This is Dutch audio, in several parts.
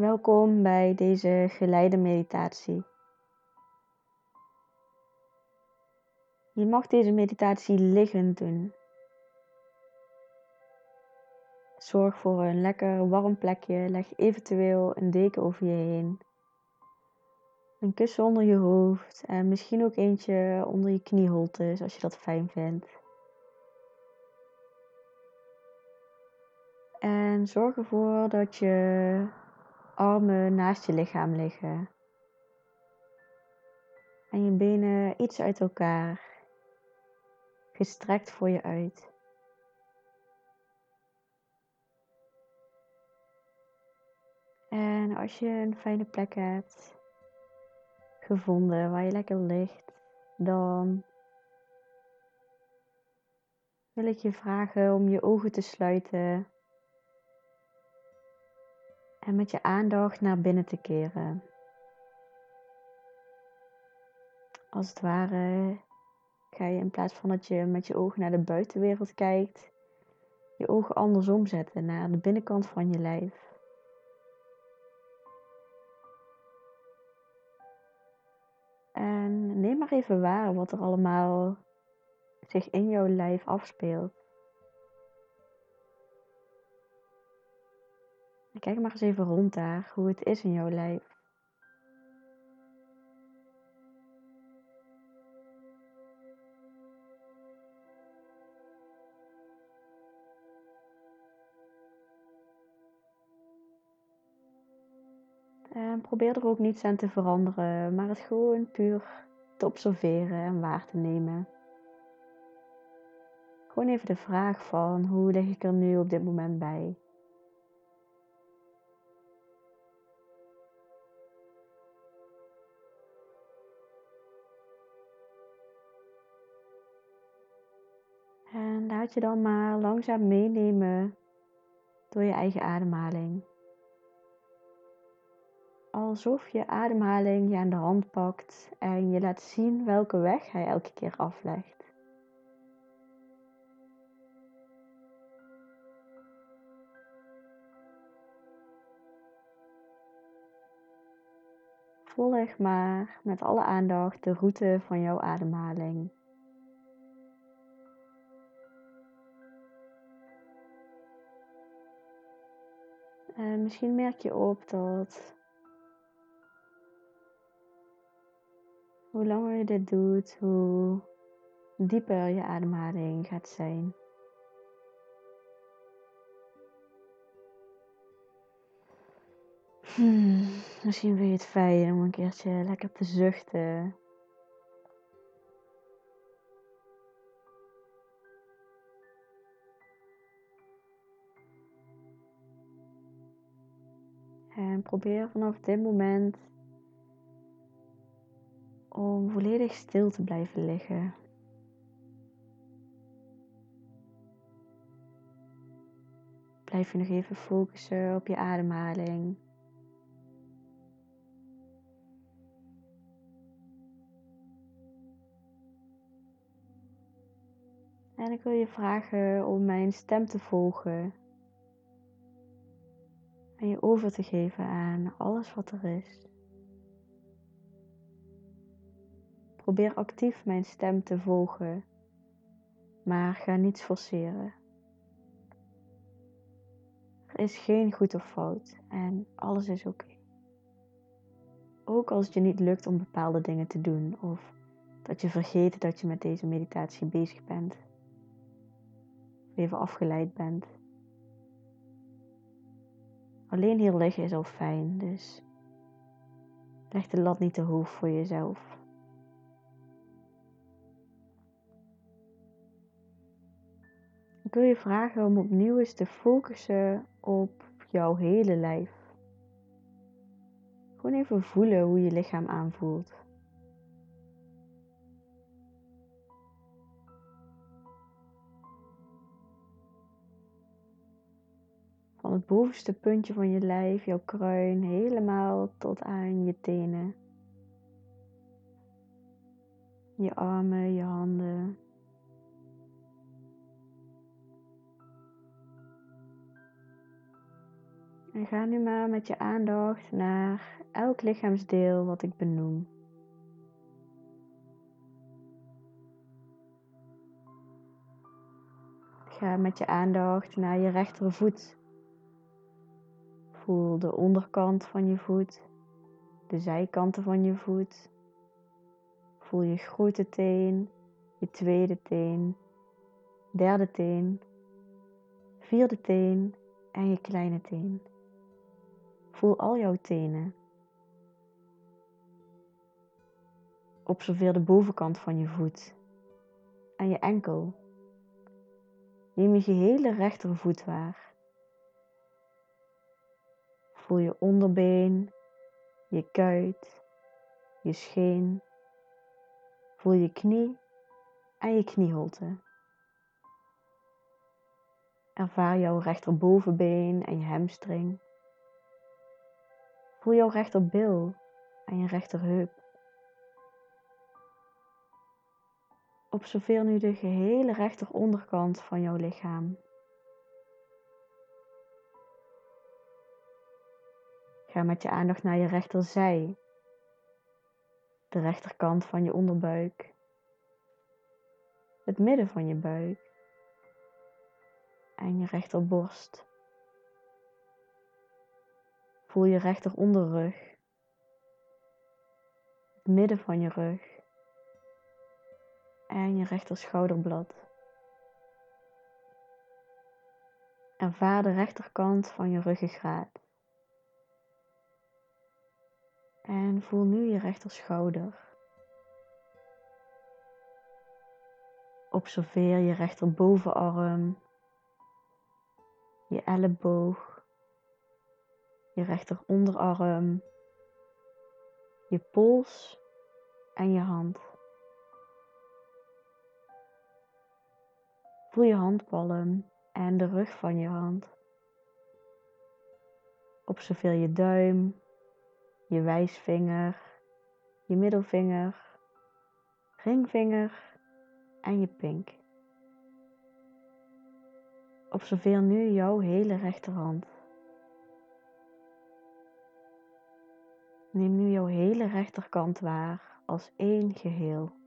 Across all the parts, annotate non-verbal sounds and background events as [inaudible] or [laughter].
Welkom bij deze geleide meditatie. Je mag deze meditatie liggend doen. Zorg voor een lekker warm plekje. Leg eventueel een deken over je heen. Een kussen onder je hoofd en misschien ook eentje onder je knieholtes als je dat fijn vindt. En zorg ervoor dat je armen naast je lichaam liggen. En je benen iets uit elkaar, gestrekt voor je uit. En als je een fijne plek hebt gevonden waar je lekker ligt, dan wil ik je vragen om je ogen te sluiten en met je aandacht naar binnen te keren. Als het ware ga je in plaats van dat je met je ogen naar de buitenwereld kijkt, je ogen andersom zetten naar de binnenkant van je lijf. En neem maar even waar wat er allemaal zich in jouw lijf afspeelt. Kijk maar eens even rond daar, hoe het is in jouw lijf. En probeer er ook niets aan te veranderen, maar het gewoon puur te observeren en waar te nemen. Gewoon even de vraag van hoe lig ik er nu op dit moment bij? Laat je dan maar langzaam meenemen door je eigen ademhaling. Alsof je ademhaling je aan de hand pakt en je laat zien welke weg hij elke keer aflegt. Volg maar met alle aandacht de route van jouw ademhaling. En misschien merk je op dat hoe langer je dit doet, hoe dieper je ademhaling gaat zijn. Hmm, misschien vind je het fijn om een keertje lekker te zuchten. En probeer vanaf dit moment om volledig stil te blijven liggen. Blijf je nog even focussen op je ademhaling. En ik wil je vragen om mijn stem te volgen en je over te geven aan alles wat er is. Probeer actief mijn stem te volgen, maar ga niets forceren. Er is geen goed of fout en alles is oké. Ook als het je niet lukt om bepaalde dingen te doen of dat je vergeet dat je met deze meditatie bezig bent. Of even afgeleid bent. Alleen hier liggen is al fijn, dus leg de lat niet te hoog voor jezelf. Ik wil je vragen om opnieuw eens te focussen op jouw hele lijf. Gewoon even voelen hoe je lichaam aanvoelt. Van het bovenste puntje van je lijf, jouw kruin, helemaal tot aan je tenen. Je armen, je handen. En ga nu maar met je aandacht naar elk lichaamsdeel wat ik benoem. Ga met je aandacht naar je rechtervoet. Voel de onderkant van je voet, de zijkanten van je voet. Voel je grote teen, je tweede teen, derde teen, vierde teen en je kleine teen. Voel al jouw tenen. Observeer de bovenkant van je voet en je enkel. Neem je gehele rechtervoet waar. Voel je onderbeen, je kuit, je scheen. Voel je knie en je knieholte. Ervaar jouw rechterbovenbeen en je hamstring. Voel jouw rechterbil en je rechterheup. Observeer nu de gehele rechteronderkant van jouw lichaam. Ga met je aandacht naar je rechterzij, de rechterkant van je onderbuik, het midden van je buik en je rechterborst. Voel je rechter onderrug, het midden van je rug en je rechter schouderblad. Ervaar de rechterkant van je ruggengraat. En voel nu je rechter schouder. Observeer je rechterbovenarm, je elleboog, je rechter onderarm, je pols en je hand. Voel je handpalm en de rug van je hand. Observeer je duim, je wijsvinger, je middelvinger, ringvinger en je pink. Observeer nu jouw hele rechterhand. Neem nu jouw hele rechterkant waar als één geheel.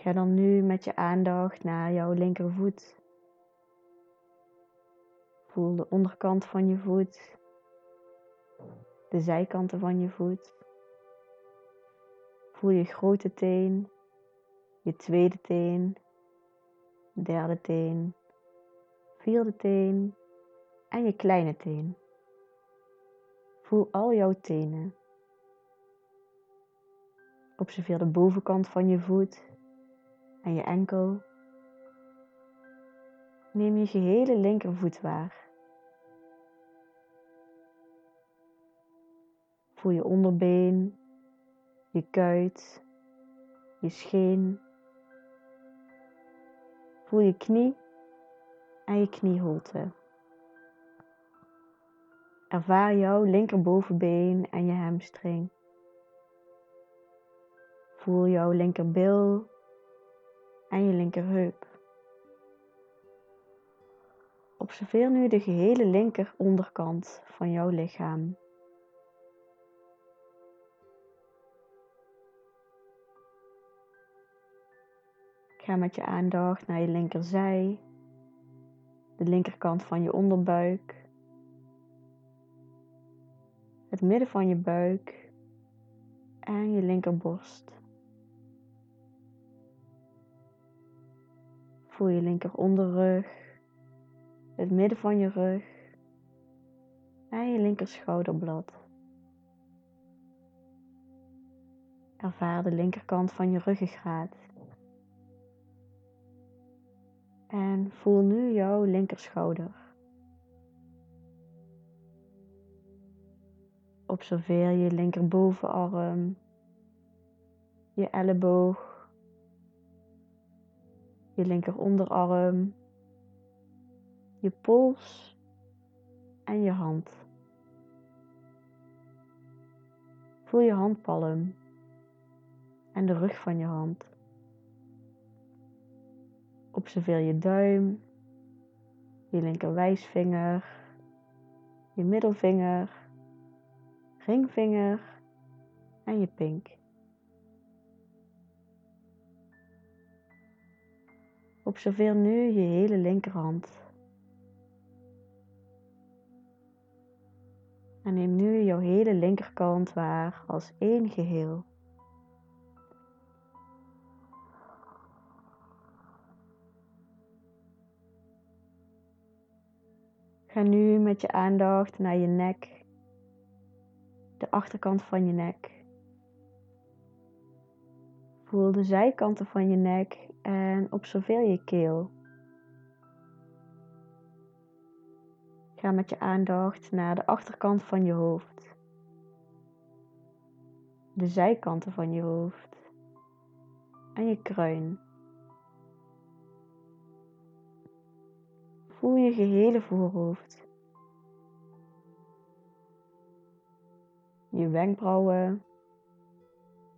Ga dan nu met je aandacht naar jouw linkervoet. Voel de onderkant van je voet, de zijkanten van je voet. Voel je grote teen, je tweede teen, derde teen, vierde teen en je kleine teen. Voel al jouw tenen. Observeer de bovenkant van je voet en je enkel. Neem je gehele linkervoet waar. Voel je onderbeen, je kuit, je scheen. Voel je knie en je knieholte. Ervaar jouw linkerbovenbeen en je hamstring. Voel jouw linkerbil en je linkerheup. Observeer nu de gehele linker onderkant van jouw lichaam. Ga met je aandacht naar je linkerzij, de linkerkant van je onderbuik, het midden van je buik en je linkerborst. Voel je linker onderrug, het midden van je rug en je linker schouderblad. Ervaar de linkerkant van je ruggengraat. En voel nu jouw linkerschouder. Observeer je linkerbovenarm, je elleboog je linker onderarm, je pols en je hand. Voel je handpalm en de rug van je hand. Observeer je duim, je linker wijsvinger, je middelvinger, ringvinger en je pink. Observeer nu je hele linkerhand. En neem nu jouw hele linkerkant waar als één geheel. Ga nu met je aandacht naar je nek, de achterkant van je nek. Voel de zijkanten van je nek en observeer je keel. Ga met je aandacht naar de achterkant van je hoofd, de zijkanten van je hoofd en je kruin. Voel je gehele voorhoofd. Je wenkbrauwen,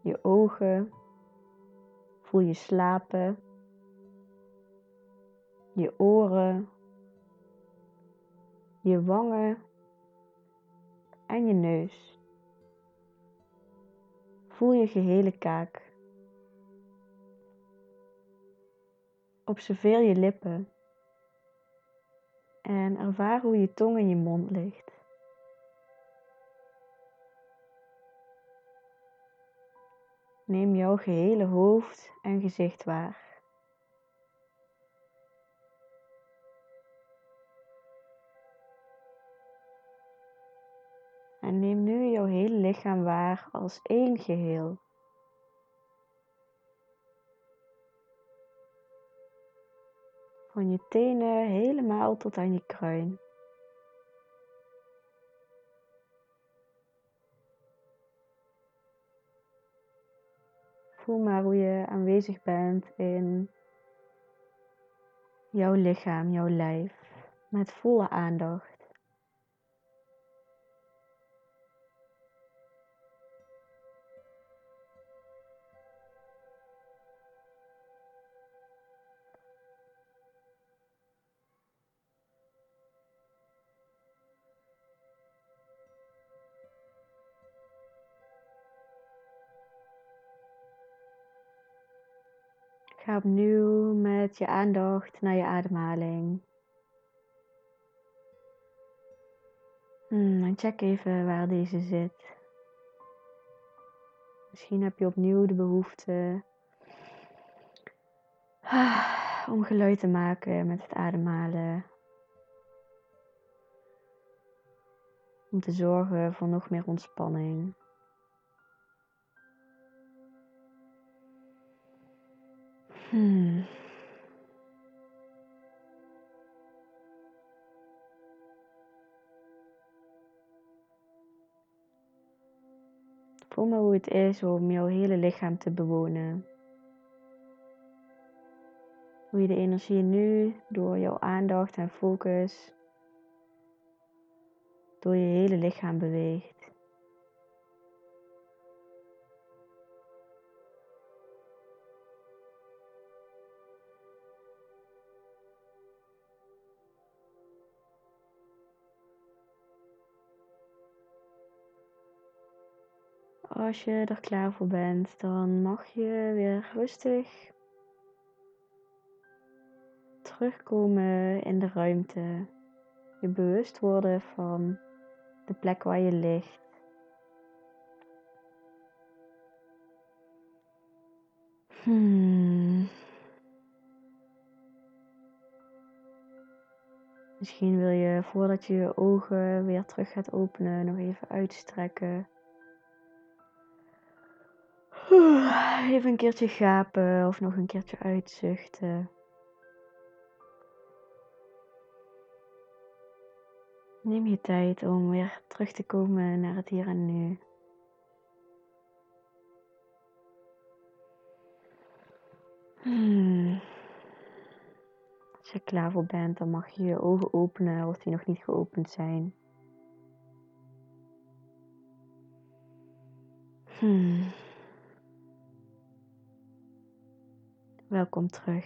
je ogen, voel je slapen, je oren, je wangen en je neus. Voel je gehele kaak. Observeer je lippen en ervaar hoe je tong in je mond ligt. Neem jouw gehele hoofd en gezicht waar. En neem nu jouw hele lichaam waar als één geheel. Van je tenen helemaal tot aan je kruin. Voel maar hoe je aanwezig bent in jouw lichaam, jouw lijf, met volle aandacht. Ga opnieuw met je aandacht naar je ademhaling. Hmm, check even waar deze zit. Misschien heb je opnieuw de behoefte [sighs] om geluid te maken met het ademhalen. Om te zorgen voor nog meer ontspanning. Voel maar hoe het is om jouw hele lichaam te bewonen. Hoe je de energie nu door jouw aandacht en focus door je hele lichaam beweegt. Als je er klaar voor bent, dan mag je weer rustig terugkomen in de ruimte. Je bewust worden van de plek waar je ligt. Hmm. Misschien wil je voordat je je ogen weer terug gaat openen nog even uitstrekken. [sighs] Even een keertje gapen of nog een keertje uitzuchten. Neem je tijd om weer terug te komen naar het hier en nu. Hmm. Als je klaar voor bent, dan mag je je ogen openen als die nog niet geopend zijn. Hmm. Welkom terug.